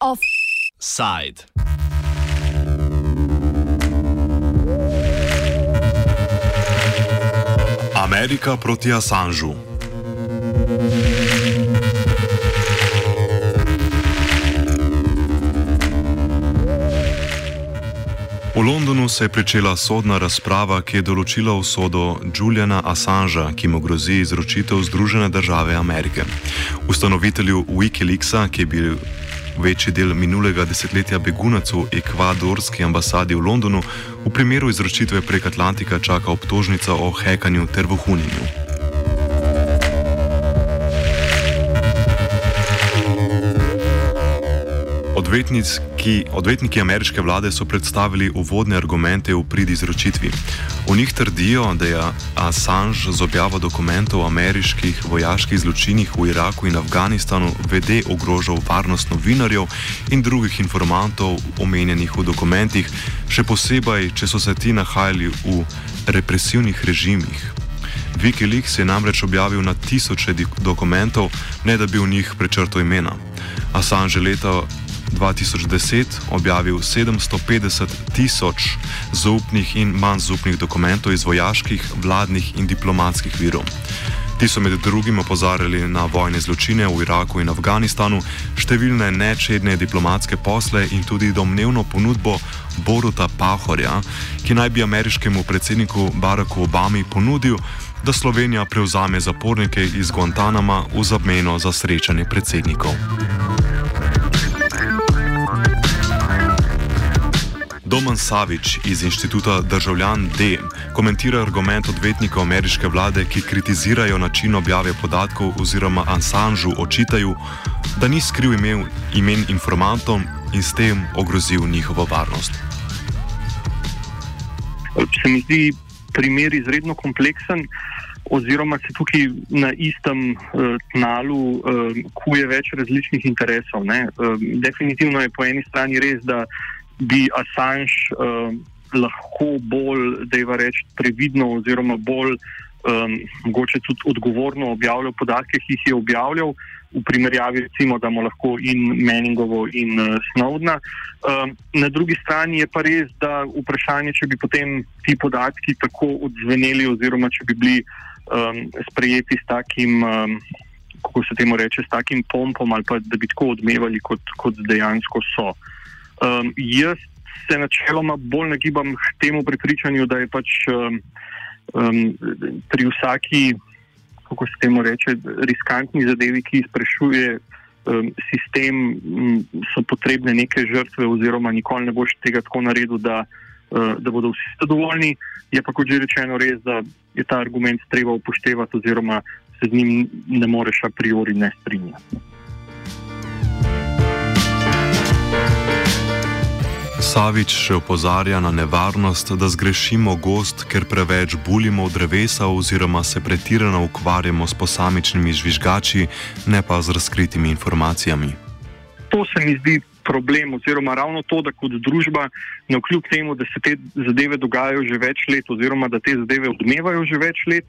Offside. Amerika proti Assangeu. V Londonu se je začela sodna razprava, ki je določila usodo Juliana Assangea, ki mu grozi izročitev Združene države Amerike. Ustanovitelju Wikileaksa, ki je bil večji del minulega desetletja begunac v ekvadorski ambasadi v Londonu, v primeru izročitve prek Atlantika čaka obtožnica o hekanju ter vohunjenju. Odvetniki, odvetniki ameriške vlade so predstavili uvodne argumente v prid izročitvi. V njih trdijo, da je Assange z objavo dokumentov o ameriških vojaških zločinih v Iraku in Afganistanu vede ogrožal varnost novinarjev in drugih informantov omenjenih v dokumentih, še posebej, če so se ti nahajali v represivnih režimih. Wikileaks je namreč objavil na tisoče dokumentov, ne da bi v njih prečrtal imena. Assange leta 2010 objavil 750 tisoč zaupnih in manj zaupnih dokumentov iz vojaških, vladnih in diplomatskih virov. Ti so med drugim opozarjali na vojne zločine v Iraku in Afganistanu, številne nečedne diplomatske posle in tudi domnevno ponudbo Boruta Pahorja, ki naj bi ameriškemu predsedniku Baracku Obami ponudil, da Slovenija prevzame zapornike iz Guantanama v zameno za srečanje predsednikov. Doman Savič iz inštituta Državljan D komentira argument odvetnikov ameriške vlade, ki kritizirajo način objave podatkov oziroma Assangeu očitajo, da ni skril imel imen informantom in s tem ogrozil njihovo varnost. Se mi zdi primer izredno kompleksen. Oziroma, se tukaj na istem uh, tnalu uh, kuje več različnih interesov. Uh, definitivno je po eni strani res, da bi Assange uh, lahko bolj, da je reč, previdno oziroma bolj um, mogoče tudi odgovorno objavljal podatke, ki jih je objavljal. V primerjavi, recimo, da mu lahko in Meningovo in uh, Snowdna. Um, na drugi strani je pa res, da vprašanje, če bi potem ti podatki tako odzveneli, oziroma če bi bili um, sprejeti s takim, um, kako se temu reče, s takim pompom, ali pa da bi tako odmevali, kot, kot dejansko so. Um, jaz se načeloma bolj nagibam k temu prepričanju, da je pač um, um, pri vsaki, kako se temu reče, riskantni zadevi, ki izprešuje um, sistem, um, so potrebne neke žrtve, oziroma nikoli ne boš tega tako naredil, da, uh, da bodo vsi zadovoljni. Je pa kot že rečeno res, da je ta argument treba upoštevati, oziroma se z njim ne moreš a priori ne strinjati. Savič še opozarja na nevarnost, da zgrešimo gost, ker preveč bulimo v drevesa oziroma se pretirano ukvarjamo s posamičnimi žvižgači, ne pa z razkritimi informacijami. To se mi zdi problem, oziroma ravno to, da kot družba, ne kljub temu, da se te zadeve dogajajo že več let, oziroma da te zadeve odmevajo že več let,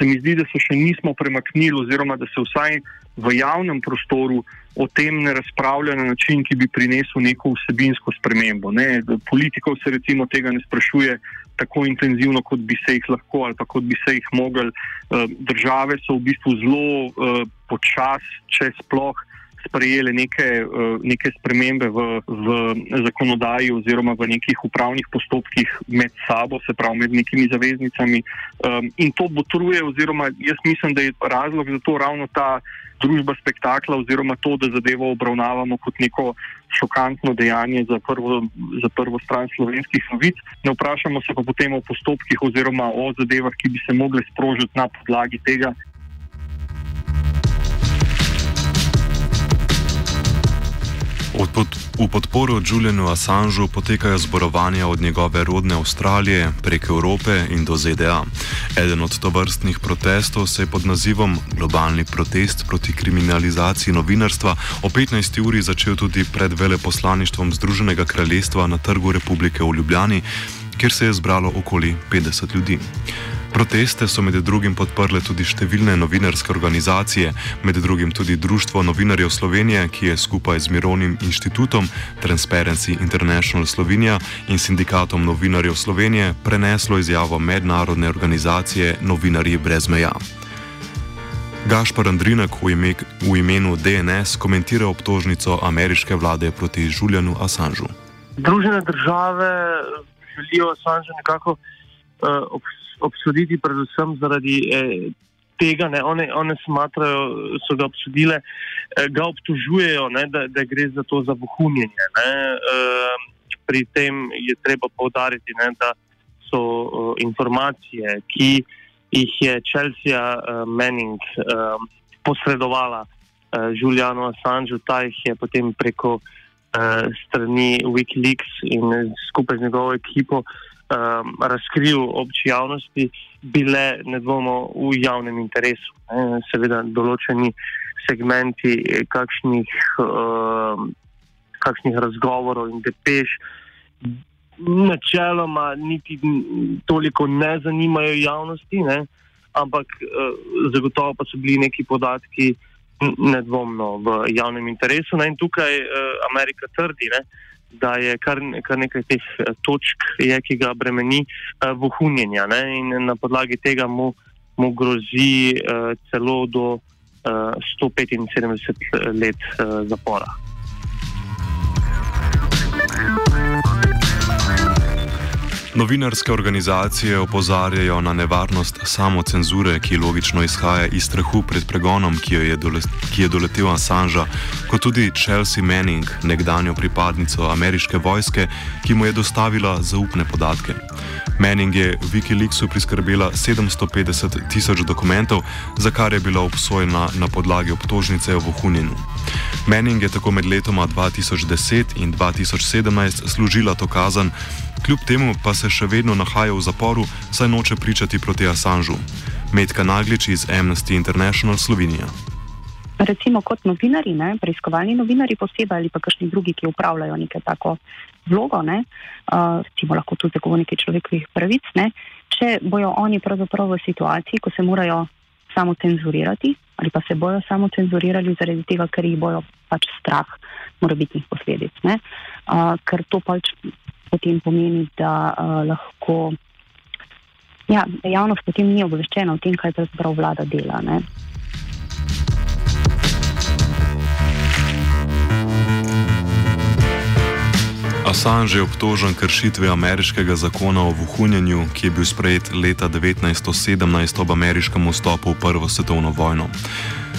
se mi zdi, da se še nismo premaknili, oziroma da se vsaj v javnem prostoru o tem ne razpravlja na način, ki bi prinesel neko vsebinsko spremembo. Ne. Politikov se recimo tega ne sprašuje tako intenzivno, kot bi se jih lahko ali pa kot bi se jih mogli. Eh, države so v bistvu zelo uh, počasi, če sploh. Sprejeli neke, eh, neke spremembe v, v zakonodaji, oziroma v nekih upravnih postopkih med sabo, se pravi med nekimi zaveznicami. In to botruje, oziroma jaz mislim, da je razlog za to ravno ta družba spektakla, oziroma to, da zadevo obravnavamo kot neko šokantno dejanje za prvo, za prvo stran slovenskih novic. Ne vprašamo se pa potem o postopkih oziroma o zadevah, ki bi se mogle sprožiti na podlagi tega. V podporo Julianu Assangeu potekajo zborovanja od njegove rodne Avstralije prek Evrope in do ZDA. Eden od tovrstnih protestov se je pod nazivom Globalni protest proti kriminalizaciji novinarstva o 15. uri začel tudi pred veleposlaništvom Združenega kraljestva na Trgu Republike v Ljubljani, kjer se je zbralo okoli 50 ljudi. Proteste so med drugim podprle tudi številne novinarske organizacije, med drugim tudi Društvo novinarjev Slovenije, ki je skupaj z Mirovnim inštitutom Transparency International Slovenija in sindikatom novinarjev Slovenije preneslo izjavo mednarodne organizacije Novinarji brez meja. Gašpar Andrinek v, ime, v imenu DNS komentira obtožnico ameriške vlade proti Julianu Assangeu. Združene države želijo Assange nekako uh, obsoditi, predvsem zaradi eh, tega, da one, one smatrajo, so ga obsodile, eh, ga obtožujejo, ne, da, da gre za to za vohunjenje. Eh, pri tem je treba povdariti, ne, da so eh, informacije, ki jih je Chelsea eh, Manning eh, posredovala eh, Julianu Assangeu, ta jih je potem preko. Uh, strani Wikileaks in skupaj z njegovo ekipo uh, um, razkril obči javnosti, bile nedvomno v javnem interesu. Ne? Seveda, določeni segmenti kakšnih, um, kakšnih razgovorov in depeš. Načeloma, niti toliko ne zanimajo javnosti, ne? ampak uh, zagotovo pa so bili neki podatki nedvomno v javnem interesu. Ne? In tukaj uh, Amerika trdi, ne? Da je kar, kar nekaj teh eh, točk, je, ki ga bremeni uh, vohunjenja. Ne? In na podlagi tega mu, mu grozi uh, celo do uh, 175 let uh, zapora. Novinarske organizacije opozarjajo na nevarnost samocenzure, ki logično izhaja iz strahu pred pregonom, ki, je, dole, ki je doletel Assangea, kot tudi Chelsea Manning, nekdanjo pripadnico ameriške vojske, ki mu je dostavila zaupne podatke. Manning je Wikileaksu priskrbela 750 tisoč dokumentov, za kar je bila obsojena na podlagi obtožnice o vohunjenju. Manning je tako med letoma 2010 in 2017 služila to kazen, kljub temu pa se še vedno nahaja v zaporu, saj noče pričati proti Assangeu. Medka Naglič iz Amnesty International Slovenija. Recimo kot novinari, ne, preiskovalni novinari posebej ali pa kakšni drugi, ki upravljajo neko tako vlogo, ne, uh, recimo lahko tudi zagovorniki človekovih pravic, ne, če bojo oni pravzaprav v situaciji, ko se morajo samo cenzurirati ali pa se bojo samo cenzurirali zaradi tega, ker jih bojo pač strah morebitnih posledic. Uh, ker to pač potem pomeni, da uh, lahko ja, javnost potem ni obveščena o tem, kaj pravzaprav vlada dela. Ne. Assange je obtožen kršitve ameriškega zakona o vohunjenju, ki je bil sprejet leta 1917 ob ameriškem vstopu v Prvo svetovno vojno.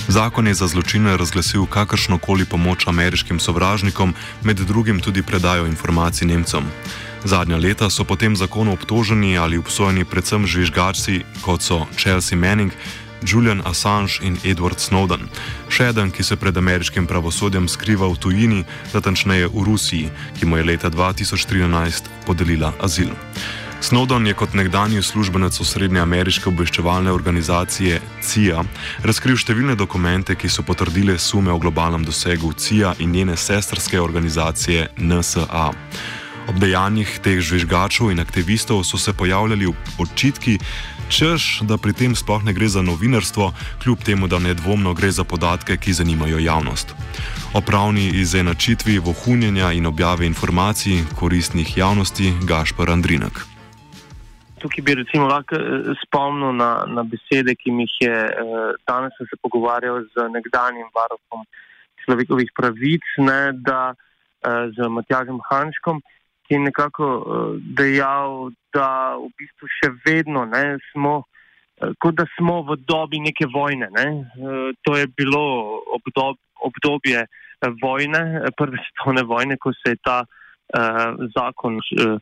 Zakon je za zločine razglasil kakršno koli pomoč ameriškim sovražnikom, med drugim tudi predajo informacij Nemcem. Zadnja leta so po tem zakonu obtoženi ali obsojeni predvsem žvižgači, kot so Chelsea Manning, Julian Assange in Edward Snowden. Še eden, ki se pred ameriškim pravosodjem skriva v tujini, natančneje v Rusiji, ki mu je leta 2013 podelila azil. Snowden je kot nekdanji uslužbenec osrednje ameriške obveščevalne organizacije CIA razkril številne dokumente, ki so potrdile sume o globalnem dosegu CIA in njene sestrske organizacije NSA. Ob dejanjih teh žvižgačev in aktivistov so se pojavljali očitki, češ, da pri tem sploh ne gre za novinarstvo, kljub temu, da nedvomno gre za podatke, ki zanimajo javnost. O pravni izenačitvi vohunjenja in objave informacij koristnih javnosti Gašpar Andrinek tukaj bi recimo lahko eh, spomnil na, na besede, ki mi jih je eh, danes se pogovarjal z nekdanjim varohom človekovih pravic, ne, da eh, z Matjažem Hanškom, ki je nekako dejal, da v bistvu še vedno ne, smo. Kot da smo v dobi neke vojne. Ne? To je bilo obdob, obdobje vojne, prve svetovne vojne, ko se je ta uh, zakon, uh,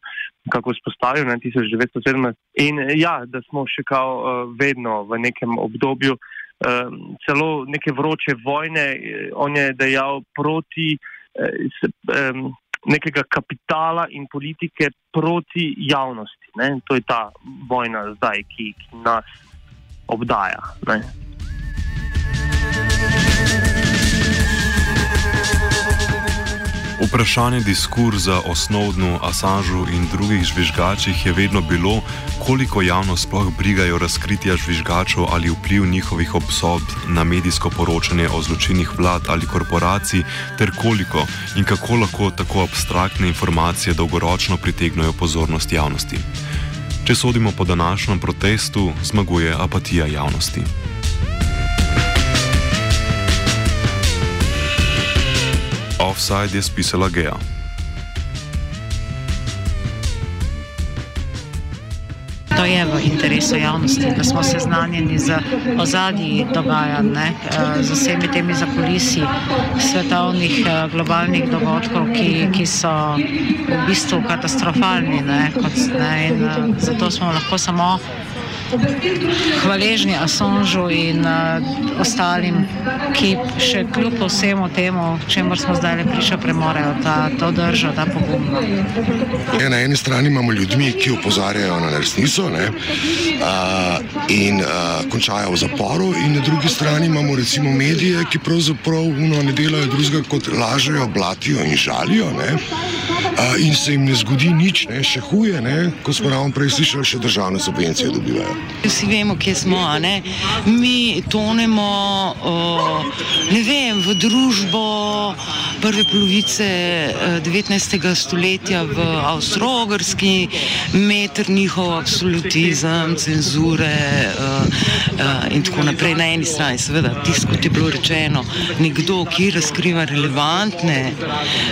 kako spostavil na 1917. In ja, da smo še kao uh, vedno v nekem obdobju, uh, celo neke vroče vojne, on je dejal proti uh, s, um, nekega kapitala in politike proti javnosti. Ne? To je ta vojna zdaj, ki, ki nas obdaja. Ne? Vprašanje diskurza o Snowdenu, Assangeu in drugih žvižgačih je vedno bilo, koliko javnost sploh brigajo razkritja žvižgačev ali vpliv njihovih obsodb na medijsko poročanje o zločinih vlad ali korporacij, ter koliko in kako lahko tako abstraktne informacije dolgoročno pritegnajo pozornost javnosti. Če sodimo po današnjem protestu, zmaguje apatija javnosti. Offside je spisala Gea. To je v interesu javnosti, da smo seznanjeni z ozadji dogajanj, eh, z vsemi temi zakulisi svetovnih eh, globalnih dogodkov, ki, ki so v bistvu katastrofalni. Ne, kot, ne, in, eh, zato smo lahko samo hvaležni Assangeu in uh, ostalim, ki še kljub vsemu temu, čemu smo zdaj le prišli, premorejo ta, to držo, ta pogum. Ja, na eni strani imamo ljudi, ki opozarjajo na resnico ne, uh, in uh, končajo v zaporu, in na drugi strani imamo recimo medije, ki pravzaprav ne delajo drugega kot lažejo, blatijo in žalijo. Ne in se jim ne zgodi nič, ne, še huje, ne, kot smo ravno prej slišali, še državne subvencije dobivajo. Vsi vemo, kje smo. Mi tonemo o, vem, v družbo prve polovice 19. Eh, stoletja v Avstralski, meter njihov absolutizem, cenzure uh, uh, in tako naprej. Na eni strani, seveda, tisto, kot je bilo rečeno, nekdo, ki razkriva relevantne uh,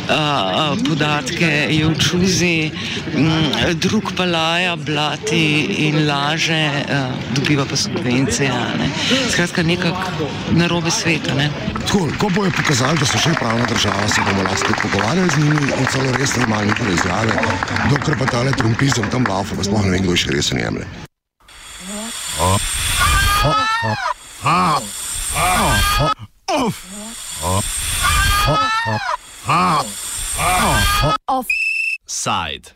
uh, podatke je v čuzi, mm, drug pa laja, blati in laže, eh, dobiva pa subvencije. Ne. Skratka, nekako narobe sveta. Ne. Tako, ko bojo pokazali, da so še pravna država, se bomo lahko pogovarjali z njimi in celo res ne malo njihove izjave, dokler pa tale trumpizem tam laufa, pa sploh ne vem, kdo še resen jemlje. Offside.